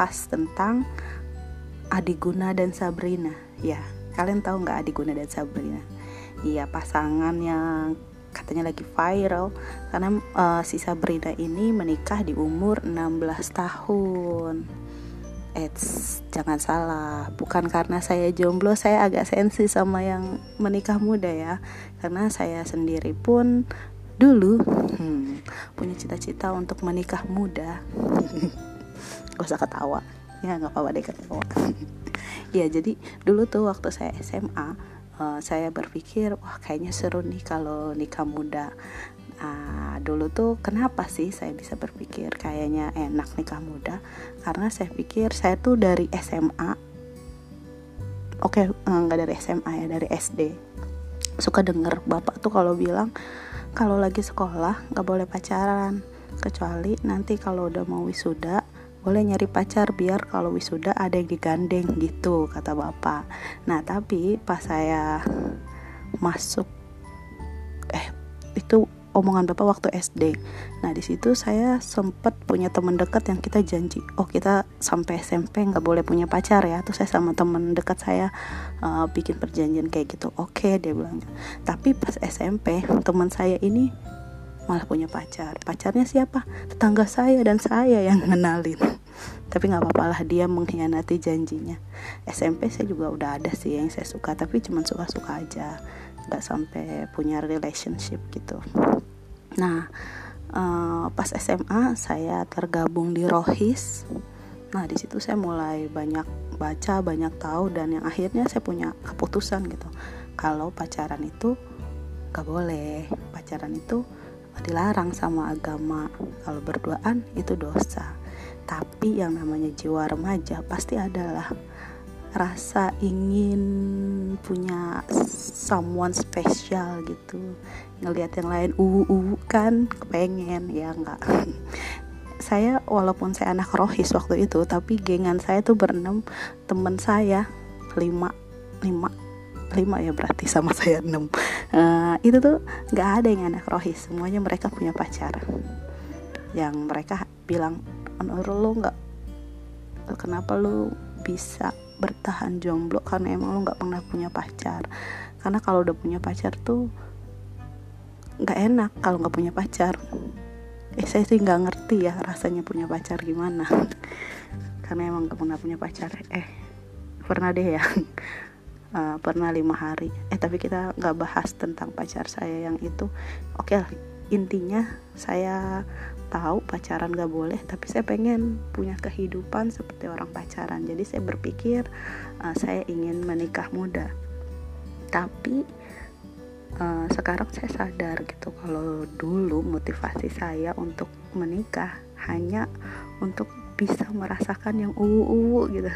bahas tentang Adiguna dan Sabrina. Ya, kalian tahu nggak Adiguna dan Sabrina? Iya, pasangan yang katanya lagi viral karena uh, si Sabrina ini menikah di umur 16 tahun. Eits, jangan salah, bukan karena saya jomblo, saya agak sensi sama yang menikah muda ya. Karena saya sendiri pun dulu hmm, punya cita-cita untuk menikah muda. Gak usah ketawa, ya nggak apa-apa deh ketawa. ya jadi dulu tuh waktu saya SMA, uh, saya berpikir wah kayaknya seru nih kalau nikah muda Nah, dulu tuh kenapa sih saya bisa berpikir kayaknya enak nikah muda? Karena saya pikir saya tuh dari SMA, oke okay, nggak dari SMA ya dari SD, suka denger bapak tuh kalau bilang kalau lagi sekolah nggak boleh pacaran, kecuali nanti kalau udah mau wisuda boleh nyari pacar biar kalau wisuda ada yang digandeng gitu kata bapak. Nah tapi pas saya masuk eh itu omongan bapak waktu SD. Nah di situ saya sempat punya teman dekat yang kita janji, oh kita sampai SMP nggak boleh punya pacar ya. Terus saya sama teman dekat saya uh, bikin perjanjian kayak gitu. Oke dia bilang. Tapi pas SMP teman saya ini malah punya pacar. Pacarnya siapa? Tetangga saya dan saya yang ngenalin. Tapi nggak apa-apa lah dia mengkhianati janjinya. SMP saya juga udah ada sih yang saya suka, tapi cuma suka-suka aja nggak sampai punya relationship gitu nah uh, pas SMA saya tergabung di Rohis nah di situ saya mulai banyak baca banyak tahu dan yang akhirnya saya punya keputusan gitu kalau pacaran itu gak boleh pacaran itu dilarang sama agama. Kalau berduaan itu dosa. Tapi yang namanya jiwa remaja pasti adalah rasa ingin punya someone spesial gitu. Ngelihat yang lain uh uh kan kepengen ya enggak saya walaupun saya anak rohis waktu itu tapi gengan saya tuh berenam teman saya lima lima lima ya berarti sama saya enam. Uh, itu tuh nggak ada yang anak rohis semuanya mereka punya pacar. Yang mereka bilang menurut lo nggak kenapa lo bisa bertahan jomblo? Karena emang lo nggak pernah punya pacar. Karena kalau udah punya pacar tuh nggak enak kalau nggak punya pacar. Eh saya sih nggak ngerti ya rasanya punya pacar gimana. Karena emang gak pernah punya pacar. Eh pernah deh ya uh, pernah lima hari. Eh tapi kita nggak bahas tentang pacar saya yang itu. Oke okay, intinya saya tahu pacaran gak boleh tapi saya pengen punya kehidupan seperti orang pacaran. Jadi saya berpikir uh, saya ingin menikah muda. Tapi uh, sekarang saya sadar gitu kalau dulu motivasi saya untuk menikah hanya untuk bisa merasakan yang uu uu gitu.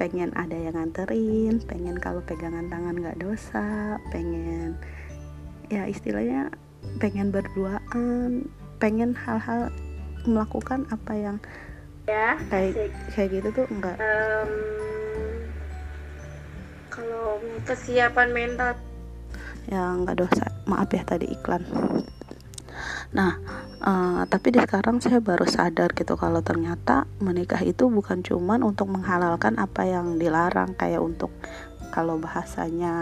Pengen ada yang nganterin pengen kalau pegangan tangan gak dosa pengen ya istilahnya pengen berduaan pengen hal-hal melakukan apa yang ya kayak kayak gitu tuh enggak um, kalau kesiapan mental ya enggak dosa. Maaf ya tadi iklan. Nah uh, tapi di sekarang saya baru sadar gitu kalau ternyata menikah itu bukan cuman untuk menghalalkan apa yang dilarang kayak untuk kalau bahasanya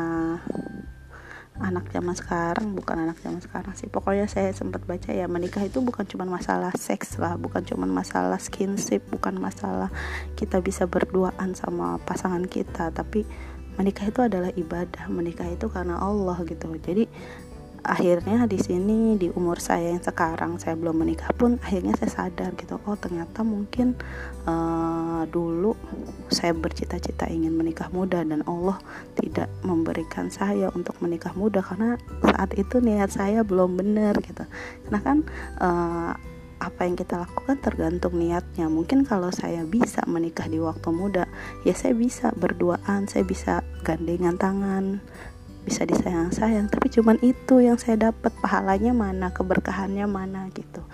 anak zaman sekarang bukan anak zaman sekarang sih. Pokoknya saya sempat baca ya menikah itu bukan cuma masalah seks lah bukan cuma masalah skinship bukan masalah kita bisa berduaan sama pasangan kita tapi menikah itu adalah ibadah. Menikah itu karena Allah gitu. Jadi akhirnya di sini di umur saya yang sekarang saya belum menikah pun akhirnya saya sadar gitu oh ternyata mungkin uh, dulu saya bercita-cita ingin menikah muda dan Allah tidak memberikan saya untuk menikah muda karena saat itu niat saya belum benar gitu. Karena kan uh, apa yang kita lakukan tergantung niatnya. Mungkin kalau saya bisa menikah di waktu muda ya saya bisa berduaan saya bisa gandengan tangan bisa disayang-sayang tapi cuman itu yang saya dapat. Pahalanya mana keberkahannya mana gitu.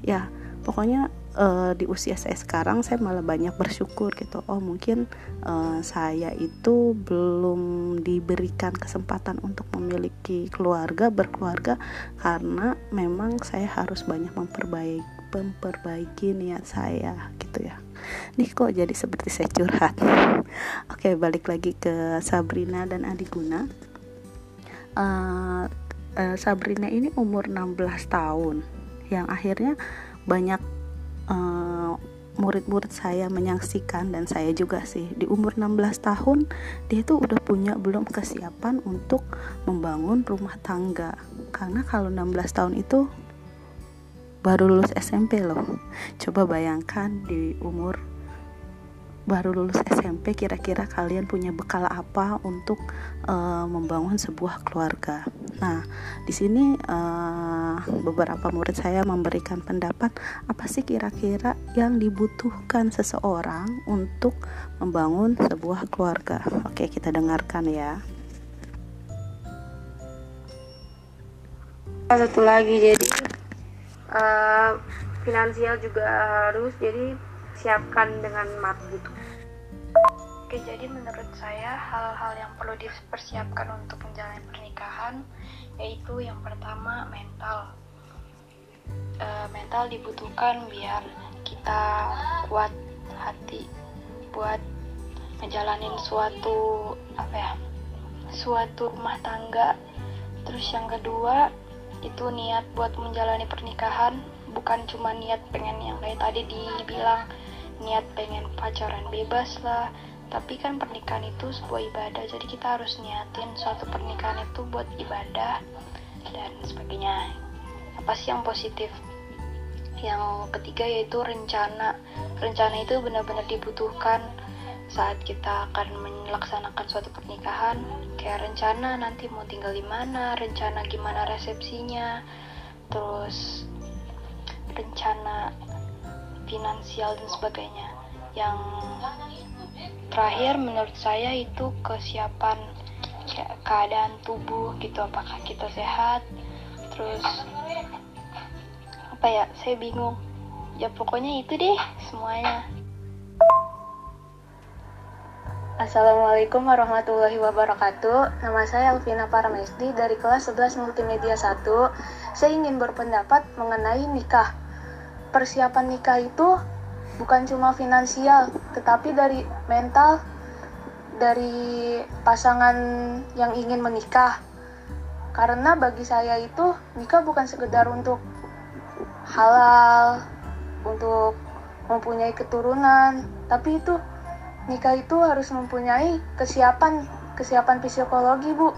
Ya pokoknya uh, di usia saya sekarang saya malah banyak bersyukur gitu. Oh mungkin uh, saya itu belum diberikan kesempatan untuk memiliki keluarga berkeluarga karena memang saya harus banyak memperbaiki memperbaiki niat saya gitu ya. Ini kok jadi seperti saya curhat. Oke balik lagi ke Sabrina dan Adiguna uh, uh, Sabrina ini umur 16 tahun. Yang akhirnya banyak uh, murid-murid saya menyaksikan dan saya juga sih. Di umur 16 tahun dia itu udah punya belum kesiapan untuk membangun rumah tangga. Karena kalau 16 tahun itu baru lulus SMP loh. Coba bayangkan di umur baru lulus SMP kira-kira kalian punya bekal apa untuk uh, membangun sebuah keluarga. Nah, di sini uh, beberapa murid saya memberikan pendapat apa sih kira-kira yang dibutuhkan seseorang untuk membangun sebuah keluarga. Oke, kita dengarkan ya. Satu lagi jadi uh, finansial juga harus jadi siapkan dengan matang gitu. Oke, jadi menurut saya hal-hal yang perlu dipersiapkan untuk menjalani pernikahan yaitu yang pertama mental. E, mental dibutuhkan biar kita kuat hati buat ngejalanin suatu apa ya suatu rumah tangga. Terus yang kedua itu niat buat menjalani pernikahan bukan cuma niat pengen yang kayak tadi dibilang niat pengen pacaran bebas lah. Tapi kan pernikahan itu sebuah ibadah jadi kita harus niatin suatu pernikahan itu buat ibadah dan sebagainya. Apa sih yang positif? Yang ketiga yaitu rencana. Rencana itu benar-benar dibutuhkan saat kita akan melaksanakan suatu pernikahan. Kayak rencana nanti mau tinggal di mana rencana gimana resepsinya terus rencana finansial dan sebagainya. Yang terakhir menurut saya itu kesiapan keadaan tubuh gitu apakah kita sehat terus apa ya saya bingung. Ya pokoknya itu deh semuanya. Assalamualaikum warahmatullahi wabarakatuh. Nama saya Alvina Paramesti dari kelas 11 Multimedia 1 Saya ingin berpendapat mengenai nikah persiapan nikah itu bukan cuma finansial, tetapi dari mental dari pasangan yang ingin menikah. Karena bagi saya itu nikah bukan sekedar untuk halal, untuk mempunyai keturunan, tapi itu nikah itu harus mempunyai kesiapan kesiapan psikologi, Bu.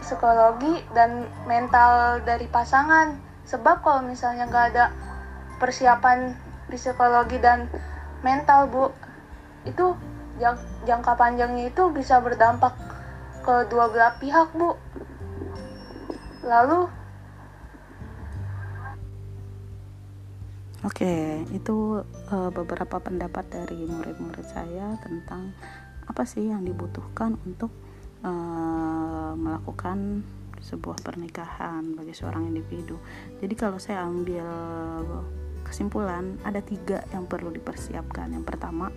Psikologi dan mental dari pasangan. Sebab kalau misalnya nggak ada persiapan psikologi dan mental bu itu jang, jangka panjangnya itu bisa berdampak ke dua belah pihak bu lalu Oke, itu uh, beberapa pendapat dari murid-murid saya tentang apa sih yang dibutuhkan untuk uh, melakukan sebuah pernikahan bagi seorang individu. Jadi kalau saya ambil kesimpulan ada tiga yang perlu dipersiapkan. Yang pertama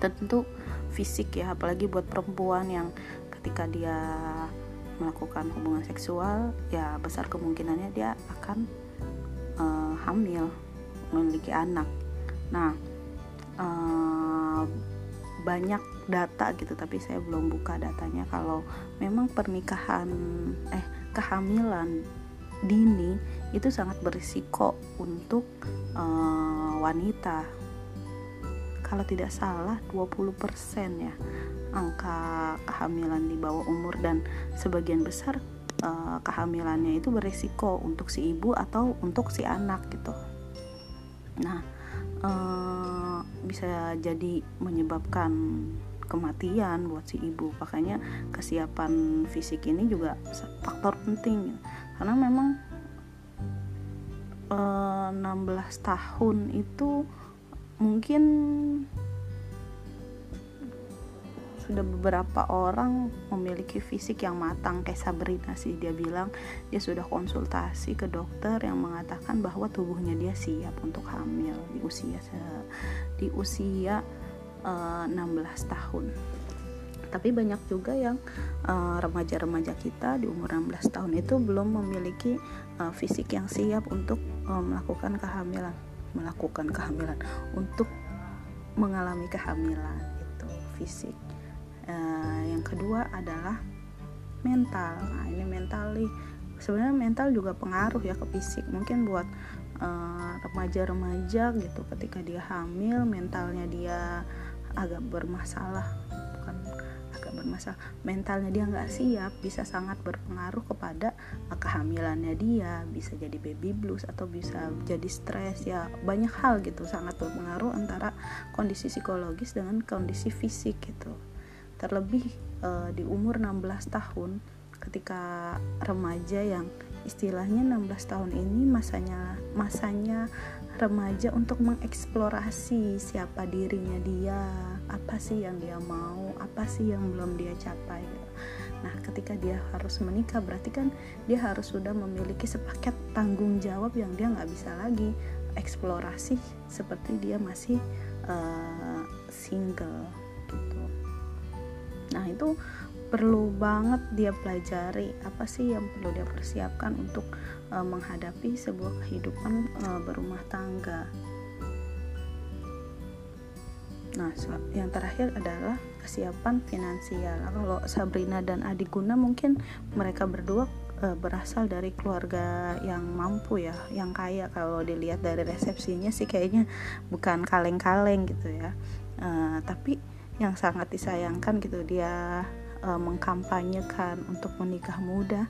tentu fisik ya apalagi buat perempuan yang ketika dia melakukan hubungan seksual ya besar kemungkinannya dia akan uh, hamil memiliki anak. Nah uh, banyak data gitu tapi saya belum buka datanya. Kalau memang pernikahan eh kehamilan dini itu sangat berisiko untuk uh, wanita. Kalau tidak salah 20% ya angka kehamilan di bawah umur dan sebagian besar uh, kehamilannya itu berisiko untuk si ibu atau untuk si anak gitu. Nah uh, bisa jadi menyebabkan kematian buat si ibu. Makanya kesiapan fisik ini juga faktor penting. Karena memang 16 tahun itu mungkin sudah beberapa orang memiliki fisik yang matang. Kayak Sabrina sih dia bilang dia sudah konsultasi ke dokter yang mengatakan bahwa tubuhnya dia siap untuk hamil di usia di usia uh, eh, 16 tahun. Tapi banyak juga yang uh, remaja-remaja kita di umur 16 tahun itu belum memiliki uh, fisik yang siap untuk uh, melakukan kehamilan melakukan kehamilan untuk mengalami kehamilan itu fisik. Uh, yang kedua adalah mental. Nah ini mental nih sebenarnya mental juga pengaruh ya ke fisik. Mungkin buat remaja-remaja uh, gitu ketika dia hamil mentalnya dia agak bermasalah bukan agak bermasalah. Mentalnya dia nggak siap bisa sangat berpengaruh kepada kehamilannya dia bisa jadi baby blues atau bisa jadi stres ya banyak hal gitu sangat berpengaruh antara kondisi psikologis dengan kondisi fisik gitu. Terlebih uh, di umur 16 tahun ketika remaja yang istilahnya 16 tahun ini masanya masanya remaja untuk mengeksplorasi siapa dirinya dia apa sih yang dia mau apa sih yang belum dia capai. Nah ketika dia harus menikah berarti kan dia harus sudah memiliki sepaket tanggung jawab yang dia nggak bisa lagi eksplorasi seperti dia masih uh, single gitu. Nah itu perlu banget dia pelajari apa sih yang perlu dia persiapkan untuk uh, menghadapi sebuah kehidupan uh, berumah tangga. Nah, yang terakhir adalah kesiapan finansial. Kalau Sabrina dan Adi Guna mungkin mereka berdua uh, berasal dari keluarga yang mampu ya, yang kaya. Kalau dilihat dari resepsinya sih kayaknya bukan kaleng-kaleng gitu ya. Uh, tapi yang sangat disayangkan gitu dia uh, mengkampanyekan untuk menikah muda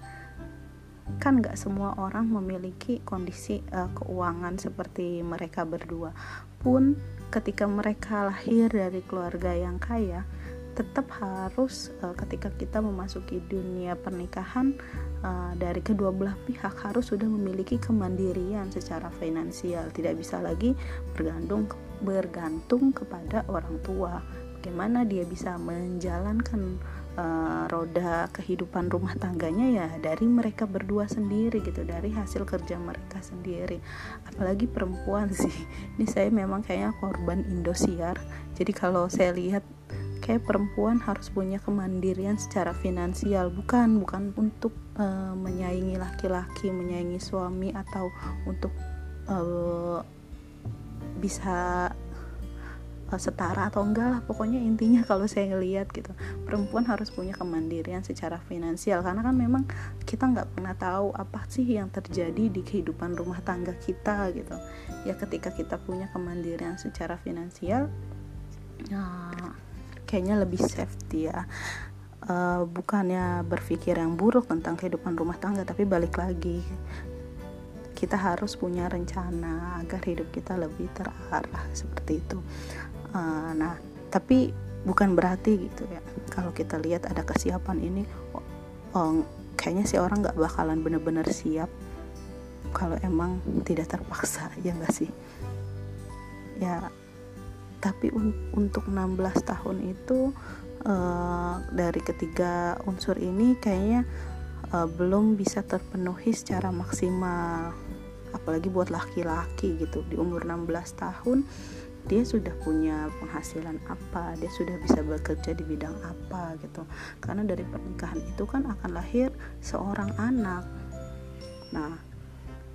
kan nggak semua orang memiliki kondisi uh, keuangan seperti mereka berdua. Pun ketika mereka lahir dari keluarga yang kaya tetap harus uh, ketika kita memasuki dunia pernikahan uh, dari kedua belah pihak harus sudah memiliki kemandirian secara finansial. Tidak bisa lagi bergantung bergantung kepada orang tua. Bagaimana dia bisa menjalankan uh, roda kehidupan rumah tangganya ya dari mereka berdua sendiri gitu dari hasil kerja mereka sendiri. Apalagi perempuan sih. Ini saya memang kayaknya korban Indosiar. Jadi kalau saya lihat kayak perempuan harus punya kemandirian secara finansial. Bukan bukan untuk uh, menyaingi laki-laki menyaingi suami atau untuk uh, bisa Eh, setara atau enggak lah. Pokoknya intinya kalau saya ngelihat gitu perempuan harus punya kemandirian secara finansial. Karena kan memang kita nggak pernah tahu apa sih yang terjadi di kehidupan rumah tangga kita gitu. Ya ketika kita punya kemandirian secara finansial ya, kayaknya lebih safety ya. Uh, bukannya berpikir yang buruk tentang kehidupan rumah tangga tapi balik lagi kita harus punya rencana agar hidup kita lebih terarah seperti itu uh, nah tapi bukan berarti gitu ya. Kalau kita lihat ada kesiapan ini oh, kayaknya si orang nggak bakalan bener-bener siap kalau emang tidak terpaksa ya nggak sih? Ya tapi un untuk 16 tahun itu uh, dari ketiga unsur ini kayaknya uh, belum bisa terpenuhi secara maksimal. Apalagi buat laki-laki gitu di umur 16 tahun dia sudah punya penghasilan apa dia sudah bisa bekerja di bidang apa gitu. Karena dari pernikahan itu kan akan lahir seorang anak. Nah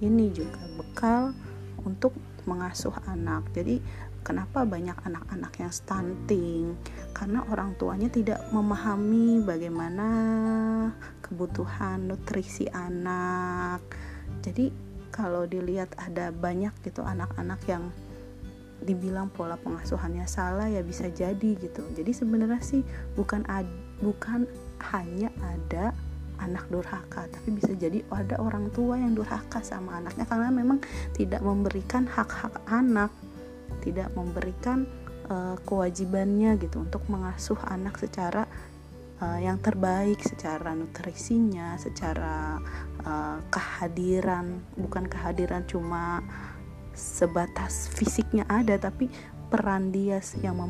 ini juga bekal untuk mengasuh anak. Jadi kenapa banyak anak-anak yang stunting? Karena orang tuanya tidak memahami bagaimana kebutuhan nutrisi anak. Jadi kalau dilihat ada banyak gitu anak-anak yang dibilang pola pengasuhannya salah ya bisa jadi gitu. Jadi sebenarnya sih bukan ad, bukan hanya ada anak durhaka tapi bisa jadi ada orang tua yang durhaka sama anaknya karena memang tidak memberikan hak-hak anak tidak memberikan uh, kewajibannya gitu untuk mengasuh anak secara uh, yang terbaik secara nutrisinya secara uh, kehadiran bukan kehadiran cuma sebatas fisiknya ada tapi peran dia yang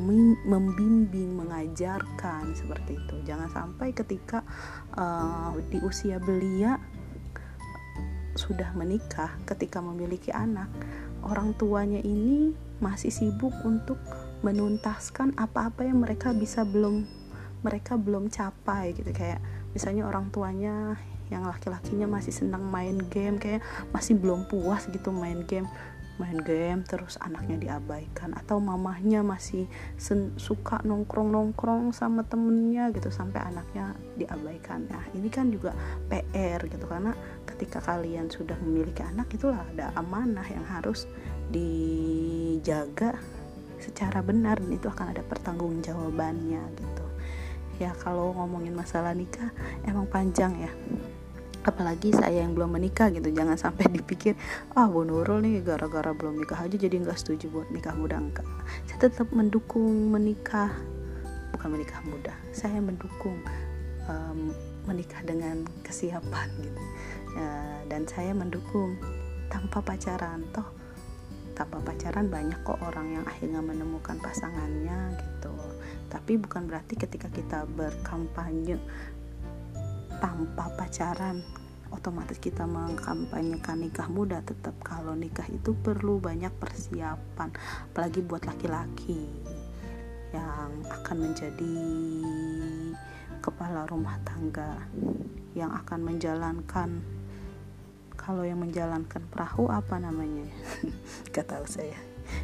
membimbing mengajarkan seperti itu. Jangan sampai ketika uh, di usia belia sudah menikah ketika memiliki anak orang tuanya ini masih sibuk untuk menuntaskan apa-apa yang mereka bisa belum mereka belum capai gitu. Kayak misalnya orang tuanya yang laki-lakinya masih senang main game kayak masih belum puas gitu main game main game terus anaknya diabaikan atau mamahnya masih suka nongkrong nongkrong sama temennya gitu sampai anaknya diabaikan. Nah ini kan juga PR gitu karena ketika kalian sudah memiliki anak itulah ada amanah yang harus dijaga secara benar dan itu akan ada pertanggungjawabannya gitu. Ya kalau ngomongin masalah nikah emang panjang ya apalagi saya yang belum menikah gitu jangan sampai dipikir ah Bu Nurul nih gara-gara belum nikah aja jadi nggak setuju buat nikah muda. Enggak. Saya tetap mendukung menikah bukan menikah muda saya mendukung um, menikah dengan kesiapan gitu. Ya, dan saya mendukung tanpa pacaran. Toh tanpa pacaran banyak kok orang yang akhirnya menemukan pasangannya gitu. Tapi bukan berarti ketika kita berkampanye tanpa pacaran otomatis kita mengkampanyekan nikah muda. Tetap kalau nikah itu perlu banyak persiapan apalagi buat laki-laki yang akan menjadi kepala rumah tangga yang akan menjalankan kalau yang menjalankan perahu apa namanya? Tahu saya.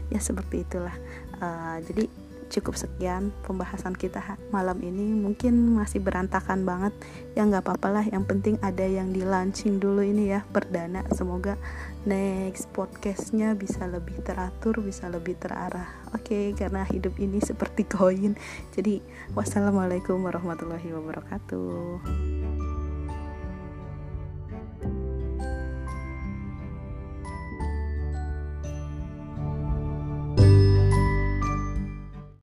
Ya seperti itulah. Uh, jadi cukup sekian pembahasan kita malam ini. Mungkin masih berantakan banget. Ya nggak apa-apa lah. Yang penting ada yang di launching dulu ini ya perdana. Semoga next podcastnya bisa lebih teratur bisa lebih terarah. Oke okay, karena hidup ini seperti koin. Jadi wassalamualaikum warahmatullahi wabarakatuh